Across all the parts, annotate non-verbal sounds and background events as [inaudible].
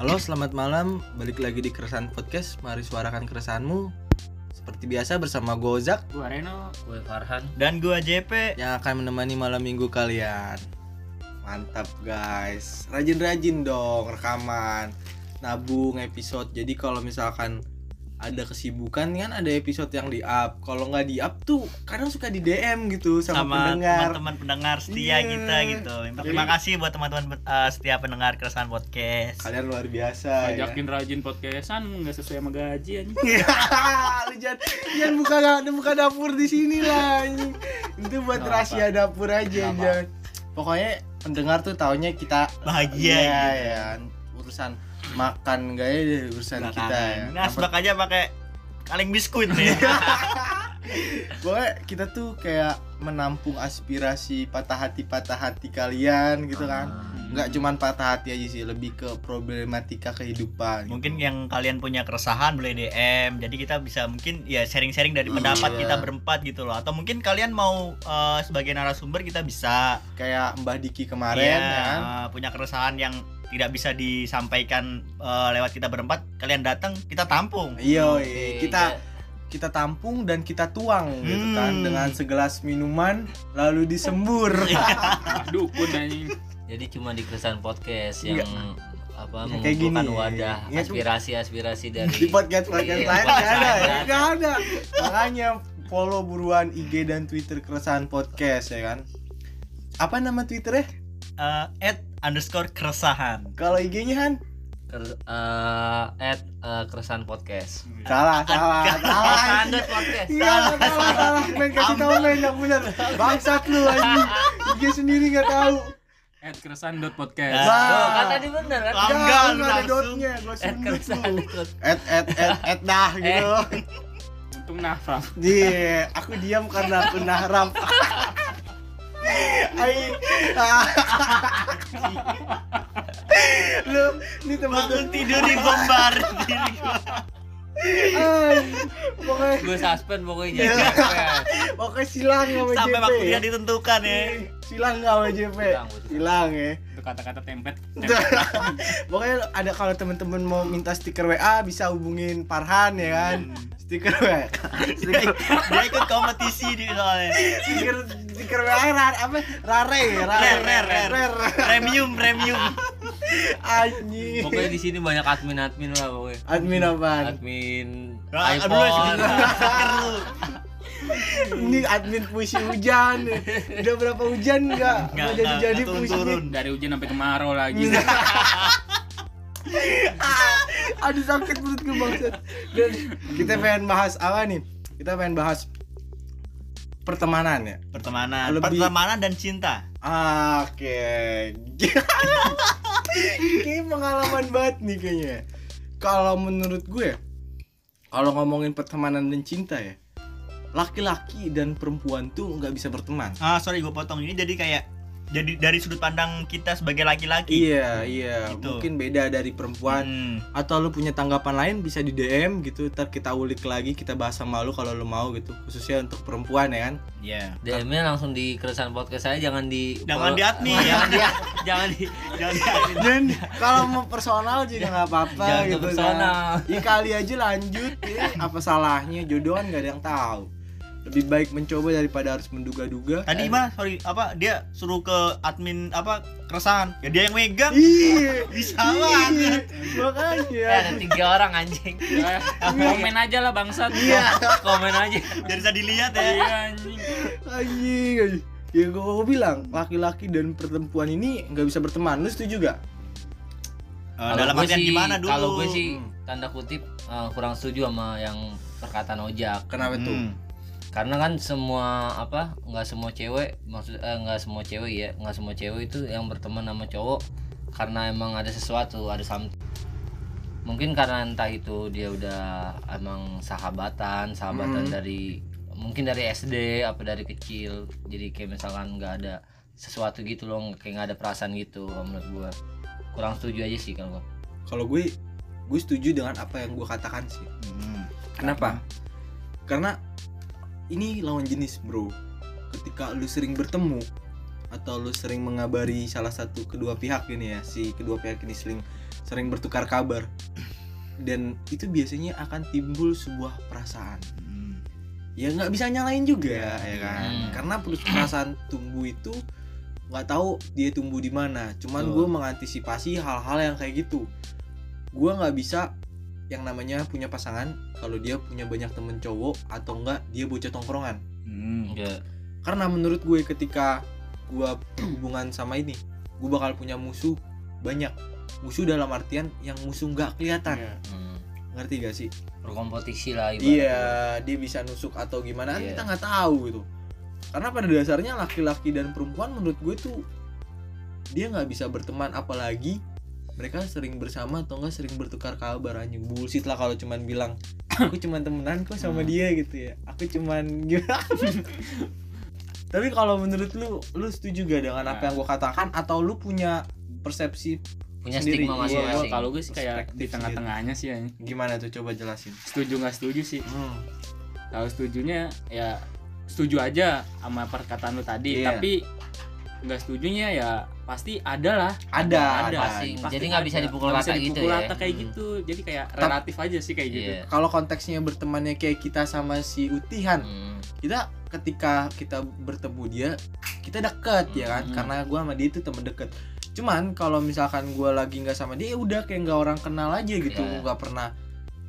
Halo, selamat malam. Balik lagi di Keresahan Podcast. Mari suarakan keresahanmu. Seperti biasa bersama gue Ozak Gua Reno. Gue Farhan Dan gua JP. yang akan menemani malam minggu kalian. Mantap guys. Rajin-rajin dong rekaman. Nabung episode. Jadi kalau misalkan ada kesibukan kan ada episode yang di up. Kalau nggak di up tuh kadang suka di DM gitu sama, sama pendengar. teman-teman pendengar setia Iya. kita gitu. Terima kasih buat teman-teman uh, setia pendengar keresahan podcast. Kalian luar biasa ya. Ajakin rajin podcastan nggak sesuai sama gaji anjing. [laughs] Lu jangan, jangan buka buka dapur di sini lah. anjing. Itu buat Nggak rahasia dapur aja jangan. Pokoknya pendengar tuh taunya kita Bahagia Iya, gitu. ya. Urusan makan gak ya deh, urusan kita ya. Nah, sebab aja pakai kaleng biskuit nih. [laughs] Pokoknya kita tuh kayak menampung aspirasi patah hati patah hati kalian gitu kan. Nggak cuman patah hati aja sih, lebih ke problematika kehidupan. gitu. mungkin yang kalian punya keresahan boleh DM. Jadi kita bisa mungkin ya sharing-sharing dari pendapat Iya. kita berempat gitu loh. Atau mungkin kalian mau uh, sebagai narasumber kita bisa kayak Mbah Diki kemarin Iya, ya kan. uh, punya keresahan yang tidak bisa disampaikan uh, lewat kita berempat. Kalian datang, kita tampung. Iya, kita kita tampung dan kita tuang gitu kan Hmm. dengan segelas minuman lalu disembur. [laughs] Dukun anjing. Jadi cuma di keresahan podcast yang apa Ya, kayak gini. wadah Ya, aspirasi-aspirasi dari Di podcast podcast Iya. lain nggak ada, ya, nggak ada. Makanya follow buruan IG dan Twitter keresahan podcast ya kan. Apa nama Twitternya? Uh, at underscore keresahan. Kalau IG-nya Han? Ker- eh, at eh, keresahan podcast. Salah, salah, salah. Standar podcast. Iya, salah, salah. Men kasih tahu men yang benar. Bangsat lu anjing. IG sendiri nggak tahu. At keresan dot podcast. Nah. Kan tadi bener kan? Enggak, Enggak, ada dotnya. Gua At sundut keresahan lu. At at at at dah gitu. Untung nafram. Iya, aku diam karena aku nahram. [laughs] Ai. [laughs] [laughs] Ini Bangun teman-teman tidur di bombar pokoknya Gue suspend pokoknya Iya. jadi pokoknya silang sama Sampai JP. waktu dia ditentukan ya. Silang nggak sama JP? Silang, ya. Itu kata-kata template. [laughs] Pokoknya ada kalau teman-teman mau minta stiker WA bisa hubungin Farhan ya kan. Stiker WA. Stiker Dia ikut kompetisi di soalnya. stiker stiker WA rare apa? Rare, rare, Rare, rare, rare. Premium, premium. Anjing. Pokoknya di sini banyak admin-admin lah pokoknya. Admin apaan? Admin Ah, iPhone. Ini admin puisi hujan. Udah berapa hujan enggak? Nggak, Enggak jadi-jadi nggak, puisi. turun-turun. Dari hujan sampai kemarau lagi. [laughs] Aduh sakit perut gue bangsat. Dan kita pengen bahas apa nih? Kita pengen bahas pertemanan ya. Pertemanan, Lebih- pertemanan dan cinta. Ah, Oke. [laughs] Kayak pengalaman banget nih kayaknya. Kalau menurut gue, kalau ngomongin pertemanan dan cinta ya, laki-laki dan perempuan tuh nggak bisa berteman. Ah, sorry gue potong ini jadi kayak jadi dari sudut pandang kita sebagai laki-laki. Iya, iya. Gitu. Mungkin beda dari perempuan. Hmm. Atau lu punya tanggapan lain bisa di DM gitu. Ntar kita ulik lagi, kita bahas sama lu kalau lu mau gitu. Khususnya untuk perempuan ya kan. Iya. DM-nya langsung di keresahan podcast saya jangan di Jangan di admin. jangan di jangan di Jangan di- [laughs] Dan kalau mau personal juga nggak apa-apa Jangan ke gitu personal. kan. Ya kali aja lanjut ya. Apa salahnya jodoh kan nggak ada yang tahu. Lebih baik mencoba daripada harus menduga-duga. Tadi mah sorry apa dia suruh ke admin apa keresahan. Ya dia yang megang. Iya, [laughs] Bisa iya. banget. Makanya. Eh, ada tiga orang anjing Ya, komen aja lah bangsat. Iya. komen aja Biar bisa dilihat ya. Iya anjing. Anjing, anjing. Ya gue bilang laki-laki dan perempuan ini nggak bisa berteman. Lu setuju gak? Eh, Kalau dalam artian gimana dulu? Kalau gue sih Hmm. tanda kutip eh, kurang setuju sama yang perkataan ojak. Kenapa tuh? Karena kan semua apa nggak semua cewek maksud eh, nggak semua cewek ya nggak semua cewek itu yang berteman sama cowok karena emang ada sesuatu ada something. Mungkin karena entah itu dia udah emang sahabatan sahabatan Hmm. dari mungkin dari SD apa dari kecil jadi kayak misalkan nggak ada sesuatu gitu loh kayak nggak ada perasaan gitu menurut gua kurang setuju aja sih kalau gua. Kalau gue gue setuju dengan apa yang gue katakan sih. Hmm. Kenapa? Karena ini lawan jenis, Bro. Ketika lu sering bertemu, atau lu sering mengabari salah satu kedua pihak ini ya si kedua pihak ini sering sering bertukar kabar dan itu biasanya akan timbul sebuah perasaan Hmm. ya nggak bisa nyalain juga ya kan Hmm. karena perasaan tumbuh itu nggak tahu dia tumbuh di mana cuman gue mengantisipasi hal-hal yang kayak gitu gue nggak bisa yang namanya punya pasangan kalau dia punya banyak temen cowok atau enggak dia bocah tongkrongan Hmm. Enggak. karena menurut gue ketika gue [clears throat] berhubungan sama ini gue bakal punya musuh banyak musuh dalam artian yang musuh nggak kelihatan Iya. Hmm. ngerti gak sih berkompetisi lah ibaratnya. iya dia bisa nusuk atau gimana kan Iya. kita nggak tahu gitu karena pada dasarnya laki-laki dan perempuan menurut gue tuh dia nggak bisa berteman apalagi mereka sering bersama atau enggak sering bertukar kabar anjing bullshit lah kalau cuman bilang [clears throat] aku cuman temenan kok sama Hmm. dia gitu ya aku cuman [laughs] tapi kalau menurut lu lu setuju gak dengan apa Ya. yang gue katakan atau lu punya persepsi punya sendiri. stigma Iya, masing-masing kalau gue sih kayak di tengah-tengahnya sih ya. gimana tuh coba jelasin Setuju nggak setuju sih. hmm. Kalau setujunya ya setuju aja sama perkataan lu tadi, Iya. tapi nggak setujunya ya pasti ada lah. ada ada, pasti. Jadi nggak bisa dipukul rata gitu dipukul ya. rata kayak Hmm. gitu. Jadi kayak relatif aja sih kayak gitu. Iya. kalau konteksnya bertemannya kayak kita sama si Utihan Hmm. kita ketika kita bertemu dia kita deket ya kan Hmm. karena gua sama dia itu temen deket cuman kalau misalkan gua lagi nggak sama dia ya udah kayak nggak orang kenal aja gitu Iya. nggak pernah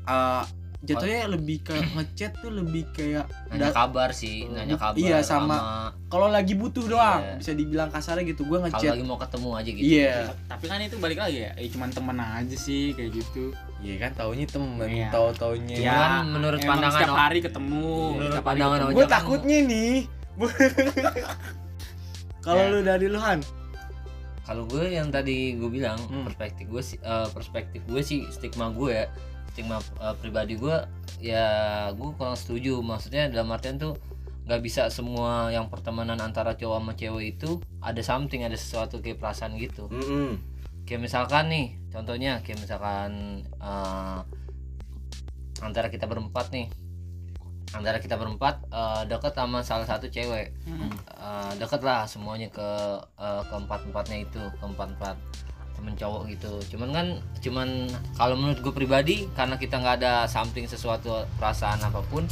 uh, jatuhnya lebih ke [clears throat] ngechat tuh lebih kayak nanya kabar sih nanya Bu- kabar iya, sama- kalau lagi butuh doang Iya. bisa dibilang kasarnya gitu gua kalau ngechat lagi mau ketemu aja gitu iya Tapi kan itu balik lagi ya, eh cuman temen aja sih kayak gitu. iya kan taunya temen Iya. tahu taunya Iya. Cuman menurut emang pandangan setiap hari ketemu, Menurut setiap hari pandangan ketemu. Ojek gue kan- takutnya nih [laughs] kalau Ya. lu dari Luhan kalau gue yang tadi gue bilang Hmm. perspektif gue sih eh, perspektif gue sih stigma gue ya stigma eh, pribadi gue ya gue kurang setuju. Maksudnya dalam artian tuh nggak bisa semua yang pertemanan antara cowok sama cewek itu ada something ada sesuatu kayak perasaan gitu. Kayak misalkan nih contohnya kayak misalkan eh, antara kita berempat nih. Antara kita berempat eh, deket sama salah satu cewek. Hmm. Eh, deket lah semuanya ke eh, keempat empatnya itu keempat empat temen cowok gitu. Cuman kan cuman kalau menurut gue pribadi karena kita nggak ada something sesuatu perasaan apa pun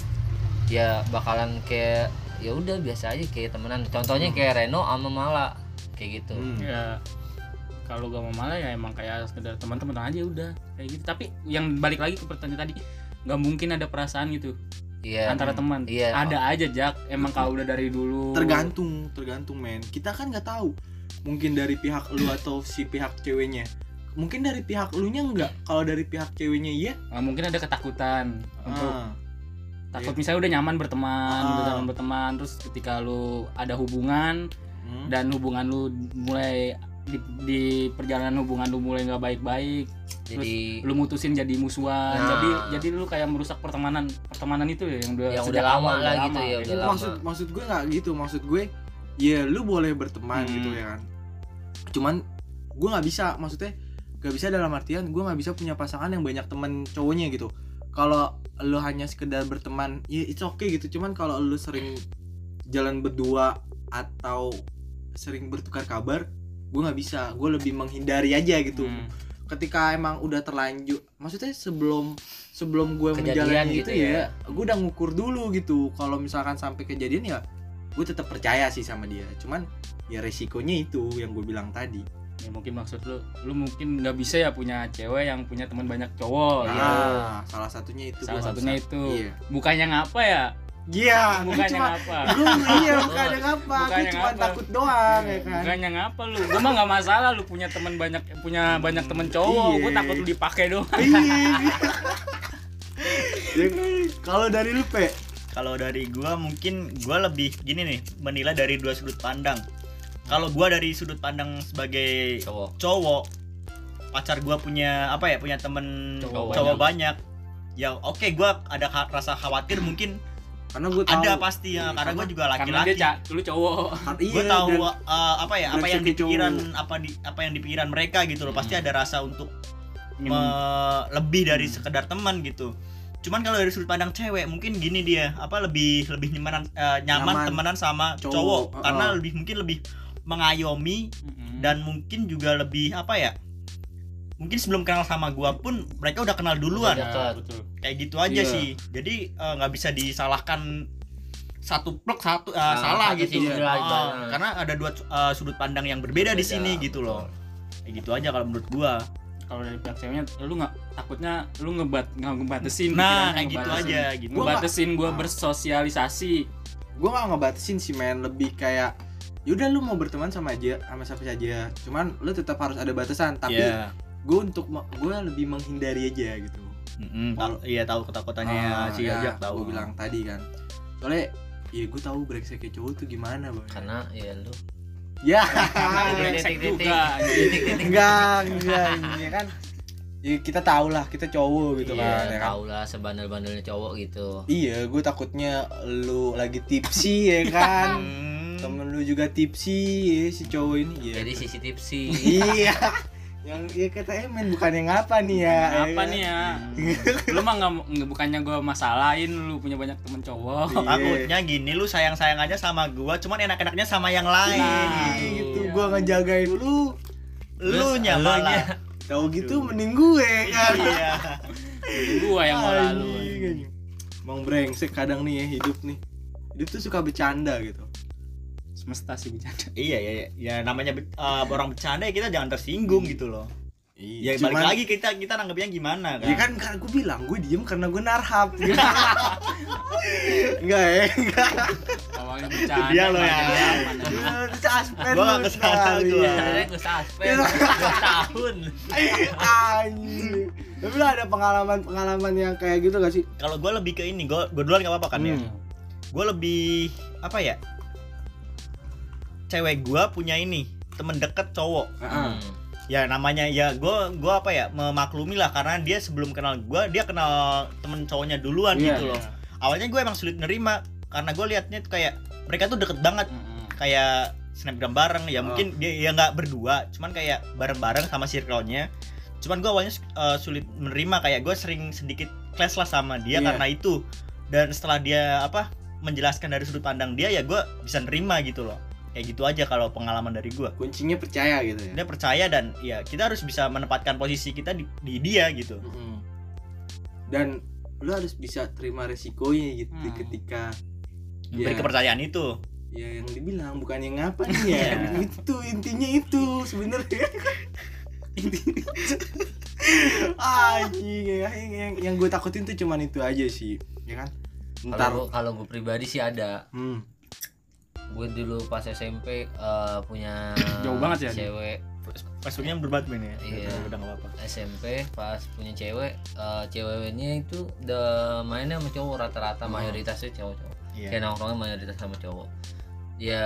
ya bakalan kayak ya udah biasa aja kayak temenan. Contohnya kayak Reno sama Mala kayak gitu. Hmm. Ya kalau gak mau malah ya emang kayak sekedar teman-teman aja udah kayak gitu. Tapi yang balik lagi ke pertanyaan tadi, nggak mungkin ada perasaan gitu iya. antara teman. iya. Ada aja Jak, emang kalau udah dari dulu. tergantung tergantung men. Kita kan nggak tahu mungkin dari pihak lu atau si pihak ceweknya mungkin dari pihak lu nya enggak kalau dari pihak ceweknya iya Nah, mungkin ada ketakutan untuk ah, takut misalnya udah nyaman berteman, Ah. udah nyaman berteman, terus ketika lu ada hubungan hmm. dan hubungan lu mulai di, di perjalanan hubungan lu mulai nggak baik-baik, jadi lu mutusin jadi musuhan, Nah. jadi jadi lu kayak merusak pertemanan pertemanan itu ya yang udah Yang sejak udah lama lah udah gitu ya, udah lama. maksud maksud gue nggak gitu maksud gue ya lu boleh berteman Hmm. gitu ya kan cuman gue nggak bisa maksudnya nggak bisa dalam artian gue nggak bisa punya pasangan yang banyak teman cowoknya gitu kalau lu hanya sekedar berteman ya it's okay gitu cuman kalau lu sering jalan berdua atau sering bertukar kabar gue nggak bisa gue lebih menghindari aja gitu Hmm. ketika emang udah terlanjur maksudnya sebelum sebelum gue Kejadian menjalani gitu itu ya, ya. gue udah ngukur dulu gitu kalau misalkan sampai kejadian ya gue tetap percaya sih sama dia cuman ya resikonya itu yang gue bilang tadi Ya mungkin maksud lu, lu mungkin nggak bisa ya punya cewek yang punya teman banyak cowok. nah gitu. salah satunya itu Salah satunya bisa. itu. iya Bukannya ngapa ya? iya Bukannya cuma ngapa? gue iya bukannya ngapa gue cuma ngapa. takut doang ya kan Bukannya ngapa lu? Gue mah nggak masalah lu punya teman banyak punya banyak teman cowok. Iya. Gue takut lu dipakai doang. Iya. [laughs] Ya, kalau dari lu pe Kalau dari gua mungkin gua lebih gini nih, menilai dari dua sudut pandang. Kalau gua dari sudut pandang sebagai cowok cowok, pacar gua punya apa ya, punya temen Cowok cowok, banyak. banyak. Ya oke gua ada ka- rasa khawatir mungkin karena gue tahu ada pasti ya, Iya, karena gua juga Karena dia laki-laki. ca- lu cowok. iya, gue tahu dan- uh, apa ya apa yang di brengsek pikiran cowok. apa di apa yang di pikiran mereka gitu loh pasti Hmm. ada rasa untuk me- lebih dari Hmm. sekedar teman gitu cuman kalau dari sudut pandang cewek mungkin gini dia apa lebih lebih nyaman eh, nyaman, Nyaman. temenan sama Cowok, cowok, uh-uh. karena lebih mungkin lebih mengayomi Mm-mm. dan mungkin juga lebih apa ya mungkin sebelum kenal sama gua pun mereka udah kenal duluan. Ya, betul. Kayak gitu aja Iya. sih. Jadi eh, nggak bisa disalahkan satu plek satu eh, Nah, salah satu gitu. ibaratnya. karena ada dua eh, sudut pandang yang berbeda, di Berbeda, sini gitu loh. Kayak gitu aja kalau menurut gua kalau dari pihak ceweknya lu nggak takutnya lu ngebat nggak ngebatasin nah kayak gitu aja gitu. Ngebatasin gue bersosialisasi. Gue gak ngebatasin sih men. Lebih kayak yaudah lu mau berteman sama aja sama siapa saja. Cuman lu tetap harus ada batasan tapi Iya. gue untuk gue lebih menghindari aja gitu. Mm-mm, tahu- iya tahu ketakutannya Ah, si ya, Ajak tahu gue bilang tadi kan. Soalnya ya gue tahu kayak cowok tuh gimana bang karena ya lu ya. Brengsek juga enggak enggak ini kan? Ya, kita tahu lah kita cowok gitu kan iya ya kan? tau lah sebandel-bandelnya cowok gitu. Iya gue takutnya lu lagi tipsi ya kan? Hmm. temen lu juga tipsi ya, si cowok ini. Ya jadi sisi tipsi iya [laughs] yang ya kata Emen bukan yang apa nih ya? Apa nih ya? [laughs] Lu mah nggak nggak- bukannya gue masalahin lu punya banyak temen cowok. Iya. takutnya gini lu sayang sayang aja sama gua cuman enak enaknya sama yang lain. Nah, gitu gitu Iya. gua ngejagain lu. Lu nya malah. Tahu gitu mending gue kan? Iya gue yang mau lalu Anjing, anjing. emang brengsek kadang nih ya hidup nih. Hidup tuh suka bercanda gitu semesta sih bercanda. [laughs] Iya iya iya. ya namanya be- uh, orang bercanda ya kita jangan tersinggung gitu loh. Ya Cuman- balik lagi kita kita nanggepnya gimana kan? Ya kan karena gue bilang gue diem karena gue narhab. [laughs] Enggak ya Enggak awalnya bercanda Dia lo ya. Suspend lu nggak gua. Sebenarnya gue suspend tahun. Anjing. Tapi lu ada pengalaman-pengalaman yang kayak gitu gak sih? kalau gue lebih ke ini gue gue duluan gak apa-apa kan ya? Hmm. gue lebih apa ya cewek gue punya ini temen deket cowok Heeh. Hmm. ya namanya ya gue gua apa ya memaklumi lah karena dia sebelum kenal gue dia kenal temen cowoknya duluan Iya, gitu loh awalnya gue emang sulit nerima karena gue liatnya tuh kayak mereka tuh deket banget Mm-mm. kayak snapgram bareng ya Oh. mungkin dia ya nggak berdua cuman kayak bareng-bareng sama circle-nya cuman gue awalnya uh, sulit menerima kayak gue sering sedikit clash lah sama dia Iya. karena itu dan setelah dia apa menjelaskan dari sudut pandang dia ya gue bisa nerima gitu loh kayak gitu aja kalau pengalaman dari gue Kuncinya percaya gitu ya dia percaya dan ya kita harus bisa menempatkan posisi kita di, di dia gitu Mm-mm. Dan lu harus bisa terima resikonya gitu Hmm. ketika memberi Iya. kepercayaan itu ya yang dibilang bukan yang apa nih ya Iya. [laughs] itu intinya itu sebenarnya [laughs] anjing ya yang, yang, yang gue takutin tuh cuman itu aja sih ya kan ntar kalau kalau gue pribadi sih ada hmm. Gue dulu pas SMP eh, punya [clears throat] Jauh banget ya, cewek. Facebooknya berbat men ya? Iya. udah gak apa-apa. SMP pas punya cewek eh, ceweknya itu udah mainnya sama cowok rata-rata Oh. mayoritasnya cowok-cowok. Iya. Kayak nongkrongnya mayoritas sama cowok. Ya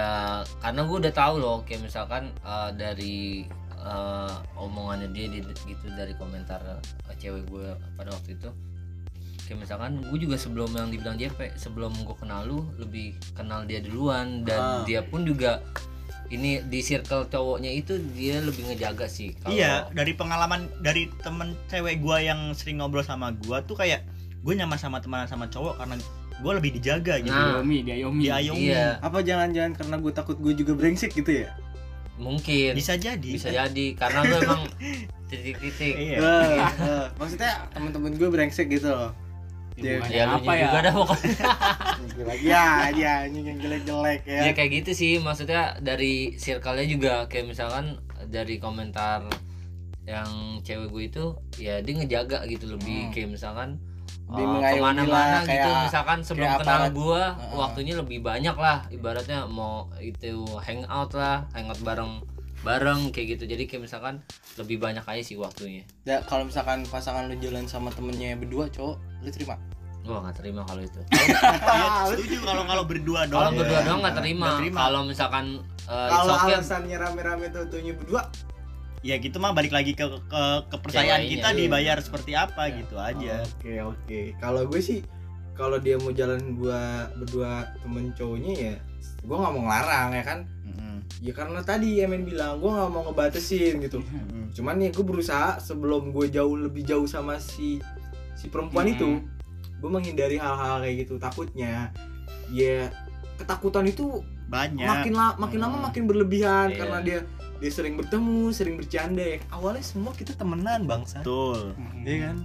karena gue udah tahu loh kayak misalkan eh, dari eh, omongannya dia di- gitu dari komentar eh, cewek gue pada waktu itu kayak misalkan gue juga sebelum yang dibilang JP sebelum gue kenal lu lebih kenal dia duluan dan Ah. dia pun juga ini di circle cowoknya itu dia lebih ngejaga sih kalau Iya, dari pengalaman dari temen cewek gua yang sering ngobrol sama gua tuh kayak gue nyaman sama teman sama cowok karena gua lebih dijaga gitu. Nah. Yomi dia Yomi Diayomi. iya apa jangan-jangan karena gue takut gue juga brengsek gitu ya mungkin Bisa jadi. bisa jadi karena lu [laughs] emang titik-titik Iya. Maksudnya temen-temen gue brengsek gitu loh Ya, ya apa ya? juga dah pokoknya. Ya anjing yang jelek-jelek ya. Ya kayak gitu sih. Maksudnya dari circle-nya juga. Kayak misalkan dari komentar yang cewek gue itu ya dia ngejaga gitu lebih Hmm. kayak misalkan Lebih uh, mengayomi ke mana-mana gitu. kayak- misalkan sebelum kayak kenal aparat. gue Heeh. waktunya lebih banyak lah. Ibaratnya mau itu hangout lah hangout bareng bareng kayak gitu jadi kayak misalkan lebih banyak aja sih waktunya Ya, kalau misalkan pasangan lu jalan sama temennya berdua cowok lu terima gua nggak terima kalau itu [laughs] Iya, setuju kalau kalau berdua kalau doang. berdua ya. doang nggak terima terima. kalau misalkan uh, kalau okay, alasannya rame-rame tuh tuhnya berdua ya gitu mah balik lagi ke ke kepercayaan kita iya. dibayar seperti apa Ya. gitu aja. Oke oke. Kalau gue sih kalau dia mau jalan gua berdua temen cowoknya ya gue nggak mau ngelarang ya kan Mm-mm. Ya karena tadi Emen bilang gue nggak mau ngebatasin gitu Mm-mm. cuman ya gue berusaha sebelum gue jauh lebih jauh sama si si perempuan Hmm. itu gue menghindari hal-hal kayak gitu takutnya ya ketakutan itu banyak makin la- makin lama Hmm. makin berlebihan Iya. karena dia dia sering bertemu sering bercanda ya awalnya semua kita temenan bangsa betul Mm-mm. Iya kan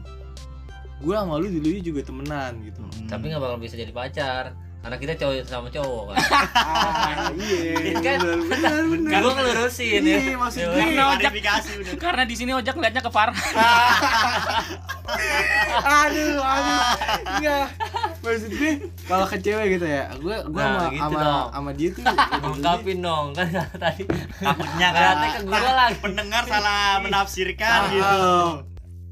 gue sama lu dulu juga temenan gitu Hmm. tapi nggak bakal bisa jadi pacar karena kita cowok sama cowok kan? Ah iya. [laughs] Kan- benar benar gue ngelurusin. Ya Iya, maksud Ya, gue Karena ojek karena di sini ojek liatnya ke Farhan. [laughs] Aduh aduh. Enggak maksud gue kalau ke cewek gitu ya gue gue Nah, sama gitu sama sama dia tuh [laughs] ungkapin dong kan tadi. Takutnya kan. Ke gua lagi. pendengar salah menafsirkan Ah, gitu. oh.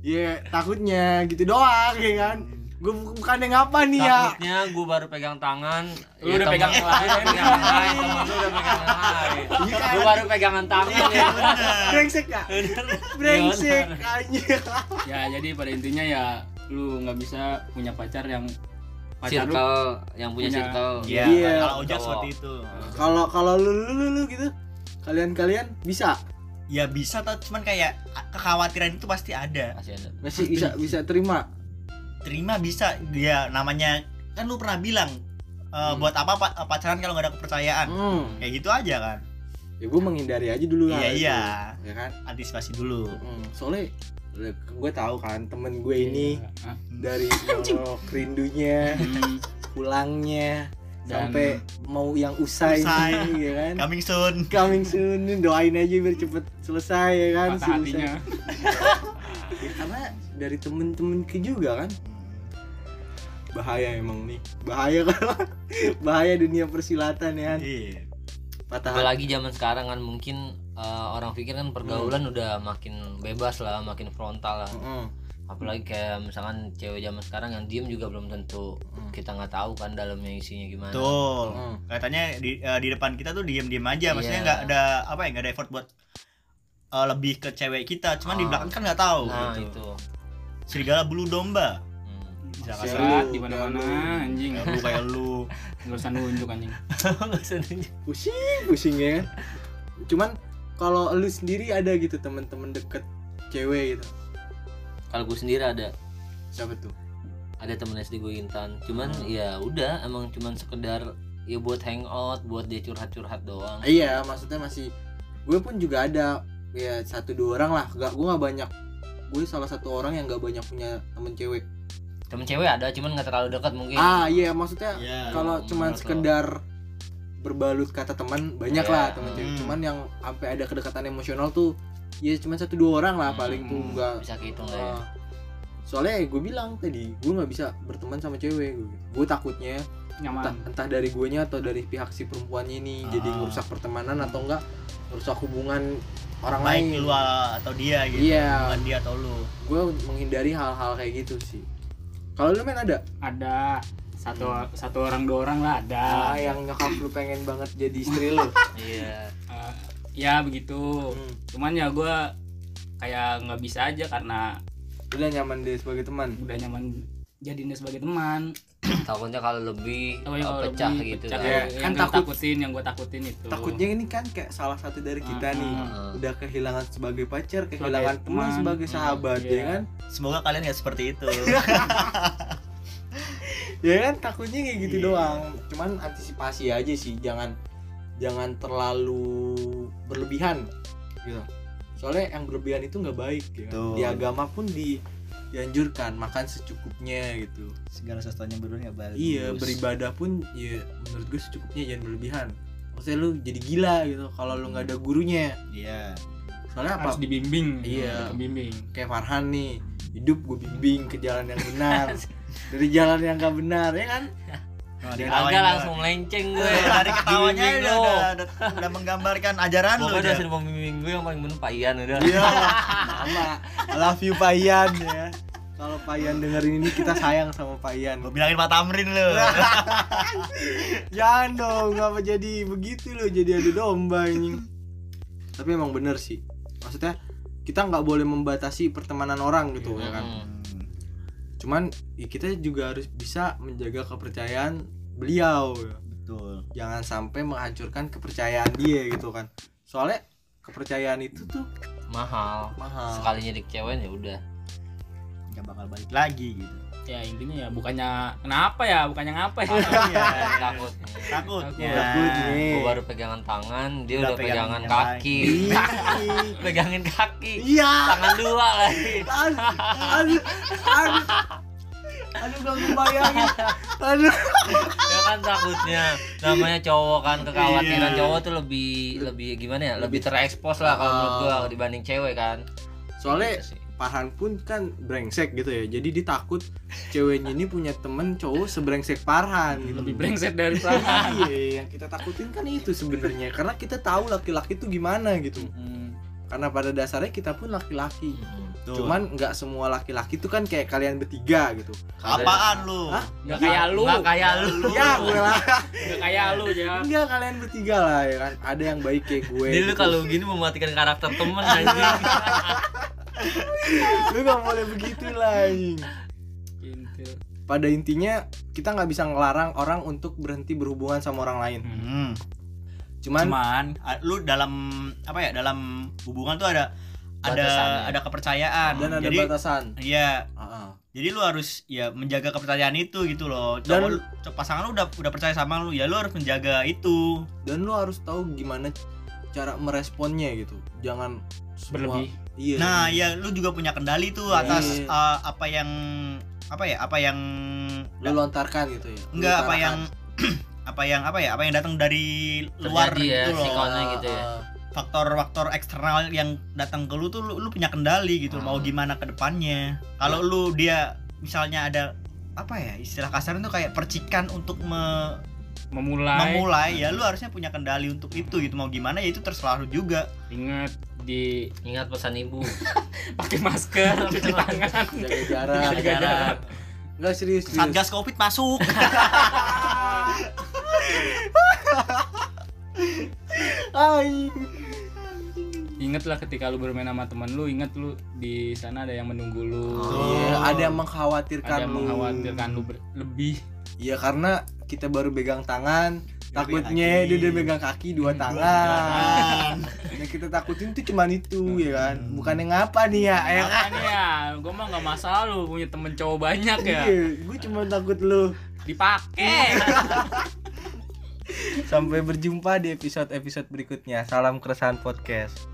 Iya, takutnya gitu doang ya kan. Gue bukan yang apa nih ya. takutnya gue baru pegang tangan Lu udah pegang yang lain. pegang yang lain temen lu udah pegang yang lain Iya gue baru pegangan tangan ya Brengsek ya? [laughs] Brengsek anjir. ya jadi pada intinya ya lu nggak bisa punya pacar yang pacar lu circle yang punya Punya- circle Iya, Iya. kalau ojek seperti itu. Kalau kalau lu, lu lu lu gitu. Kalian-kalian bisa Ya bisa tuh, cuman kayak kekhawatiran itu pasti ada. masih ada masih bisa bisa terima. Terima bisa, dia namanya kan lu pernah bilang eh, Hmm. buat apa pa- pacaran kalau nggak ada kepercayaan? Hmm. Kayak gitu aja kan. Ya gue menghindari aja dulu lah. Iya iya, Ya kan? antisipasi dulu. Hmm. Soalnya gue tahu kan temen gue ini Ah, dari [laughs] nyolok rindunya hmm, pulangnya Dan- sampai mau yang usai, Usai. [laughs] ya kan Coming soon. coming soon doain aja biar cepet selesai ya kan patah hatinya [laughs] Ya, karena dari temen-temen ke juga kan bahaya emang nih bahaya kan [laughs] bahaya dunia persilatan ya kan Iya. patah hati apalagi zaman sekarang kan mungkin eh, orang pikir kan pergaulan udah makin bebas lah makin frontal lah Heeh. apalagi kayak misalkan cewek zaman sekarang yang diem juga belum tentu Hmm. kita nggak tahu kan dalamnya isinya gimana Betul. Heeh. Katanya di eh, di depan kita tuh diem-diem aja, maksudnya Iya. nggak ada apa ya, nggak ada effort buat eh, lebih ke cewek kita, cuman di Ah. belakang kan nggak tau nah gitu. itu Serigala bulu domba. Hmm. Lu, di mana-mana anjing. Lu kayak lu. nggak usah nunjuk anjing. [laughs] Nggak usah nunjuk. pusing pusing ya kan? Cuman kalau lu sendiri ada gitu temen-temen deket cewek gitu? Kalau gue sendiri ada. Siapa tuh? Ada temen SD gue Intan. Cuman ya udah emang cuman sekedar ya buat hangout buat dia curhat-curhat doang. Iya maksudnya masih gue pun juga ada ya satu dua orang lah. Gak gue nggak banyak gue salah satu orang yang gak banyak punya temen cewek temen cewek ada cuman nggak terlalu dekat mungkin ah iya maksudnya Iya. kalau cuman menurut lo. sekedar berbalut kata teman banyak Iya. lah teman cewek Hmm. cuman yang sampai ada kedekatan emosional tuh ya cuma satu dua orang lah paling tuh Hmm. enggak bisa kehitung lah ya Ah. soalnya gue bilang tadi gue nggak bisa berteman sama cewek gue gue takutnya entah, nyaman entah dari guanya atau dari pihak si perempuannya ini jadi Ah. merusak pertemanan atau enggak merusak hubungan orang Baik lain lu atau dia gitu. Iya. Bukan dia atau lu. gue menghindari hal-hal kayak gitu sih kalau lu main ada? Ada. Satu satu orang dua orang lah ada. Ah, yang nyokap lu pengen banget jadi istri lu. [laughs] Iya. Eh, ya begitu. Hmm. cuman ya gue kayak nggak bisa aja karena udah nyaman deh sebagai teman? Udah nyaman jadinya sebagai teman takutnya kalau lebih Oh, ya, uh, kalau pecah lebih gitu pecah, kan Ya, kan takut- takutin yang gue takutin itu takutnya ini kan kayak salah satu dari kita Ah, nih ah. udah kehilangan sebagai pacar kehilangan Sebagai teman. sebagai sahabat iya. ya kan Semoga kalian nggak seperti itu. [laughs] ya kan takutnya kayak gitu Iya. doang cuman antisipasi aja sih jangan jangan terlalu berlebihan gitu soalnya yang berlebihan itu nggak baik ya kan? Di agama pun di dianjurkan makan secukupnya gitu. Segala sesuatunya berdua nggak bagus. iya beribadah pun ya menurut gue secukupnya jangan berlebihan. Maksudnya lu jadi gila gitu kalau lu nggak ada gurunya. Iya. soalnya apa? Harus dibimbing Iya. dibimbing. Kayak Farhan nih hidup gue bimbing ke jalan yang benar. [laughs] Dari jalan yang gak benar ya kan agak langsung melenceng gue dari ketawanya udah, udah, udah, udah menggambarkan ajaran lu. udah. sudah membimbing gue yang paling bener Pak Ian udah. Iya. Sama I love you Payan ya. Kalau Payan dengerin ini kita sayang sama Payan Gua bilangin Pak Tamrin lu. [laughs] jangan dong ngapa jadi begitu loh jadi ada domba ini? Tapi emang bener sih. Maksudnya kita nggak boleh membatasi pertemanan orang gitu ya kan? Hmm. cuman ya kita juga harus bisa menjaga kepercayaan beliau. Ya. Betul. jangan sampai menghancurkan kepercayaan dia gitu kan. Soalnya kepercayaan itu tuh mahal. Mahal. Sekali nyedik cewek ya udah. Nggak bakal balik lagi gitu. Ya intinya ya bukannya kenapa ya? Bukannya ngapa ya? Iya, takut. Takutnya. Takut nih. gue baru pegangan tangan dia Udah udah, pegangan pegangan kaki. [laughs] Pegangin kaki. Iya. Tangan dua lagi. Aduh aduh aduh gak kebayangin aduh. Ya kan takutnya. Namanya cowok kan kekhawatiran Iya. cowok tuh lebih lebih gimana ya? Lebih terekspos lah kalau menurut gua dibanding cewek kan. Soalnya Gitu sih. Farhan pun kan brengsek gitu ya. Jadi dia takut ceweknya ini punya temen cowok sebrengsek Farhan. Gitu lebih brengsek dari Farhan. Iya yang kita takutin kan itu sebenarnya. Karena kita tahu laki-laki itu gimana gitu. Hmm. Karena pada dasarnya kita pun laki-laki Tuh. cuman nggak semua laki-laki itu kan kayak kalian bertiga gitu apaan lu Hah? nggak kayak lu nggak kayak lu ya gue lah nggak kayak lu ya enggak kalian bertiga lah ya kan ada yang baik kayak gue Jadi lu gitu. kalau gini mematikan karakter temen anjing. [laughs] lu nggak boleh begitu lah anjing. Gitu. pada intinya kita nggak bisa ngelarang orang untuk berhenti berhubungan sama orang lain Hmm. Cuman, cuman lu dalam apa ya dalam hubungan tuh ada ada Batasannya. ada kepercayaan. Dan ada jadi batasan. iya. Ah, ah. jadi lu harus ya menjaga kepercayaan itu gitu loh. Dan- cowok lu- pasangan lu udah udah percaya sama lu ya lu harus menjaga itu. Dan lu harus tahu gimana cara meresponnya gitu. Jangan semua- berlebih. Iya. Nah ya lu juga punya kendali tuh Iya. atas uh, apa yang apa ya apa yang lu lontarkan gitu ya. Enggak apa yang [clears throat] apa yang apa ya apa yang datang dari luar Terjadi ya, gitu loh sikonnya gitu ya. Ah, faktor-faktor eksternal yang datang ke lu tuh lu, lu punya kendali gitu mau Hmm. gimana ke depannya kalau lu dia misalnya ada apa ya istilah kasarnya tuh kayak percikan untuk me- memulai memulai ya lu harusnya punya kendali untuk itu gitu mau gimana ya itu terserah lu juga ingat di Ingat pesan ibu. [laughs] pakai masker cuci tangan jaga jarak Jaga jarak. enggak serius serius satgas covid masuk. [laughs] ingatlah ketika lu bermain sama teman lu ingat lu di sana ada yang menunggu lu Iya, ada yang mengkhawatirkan ada yang lu. mengkhawatirkan lu ber- lebih Iya karena kita baru pegang tangan, takutnya kaki. dia udah pegang kaki dua tangan. [laughs] Yang kita takutin tuh cuman itu ya kan, bukan yang apa nih ya, ya kan? Makanya ya gue mah nggak masalah lu punya temen cowok banyak ya Iya, gue cuma takut lu. dipakai [laughs] Sampai berjumpa di episode-episode berikutnya. Salam keresahan podcast.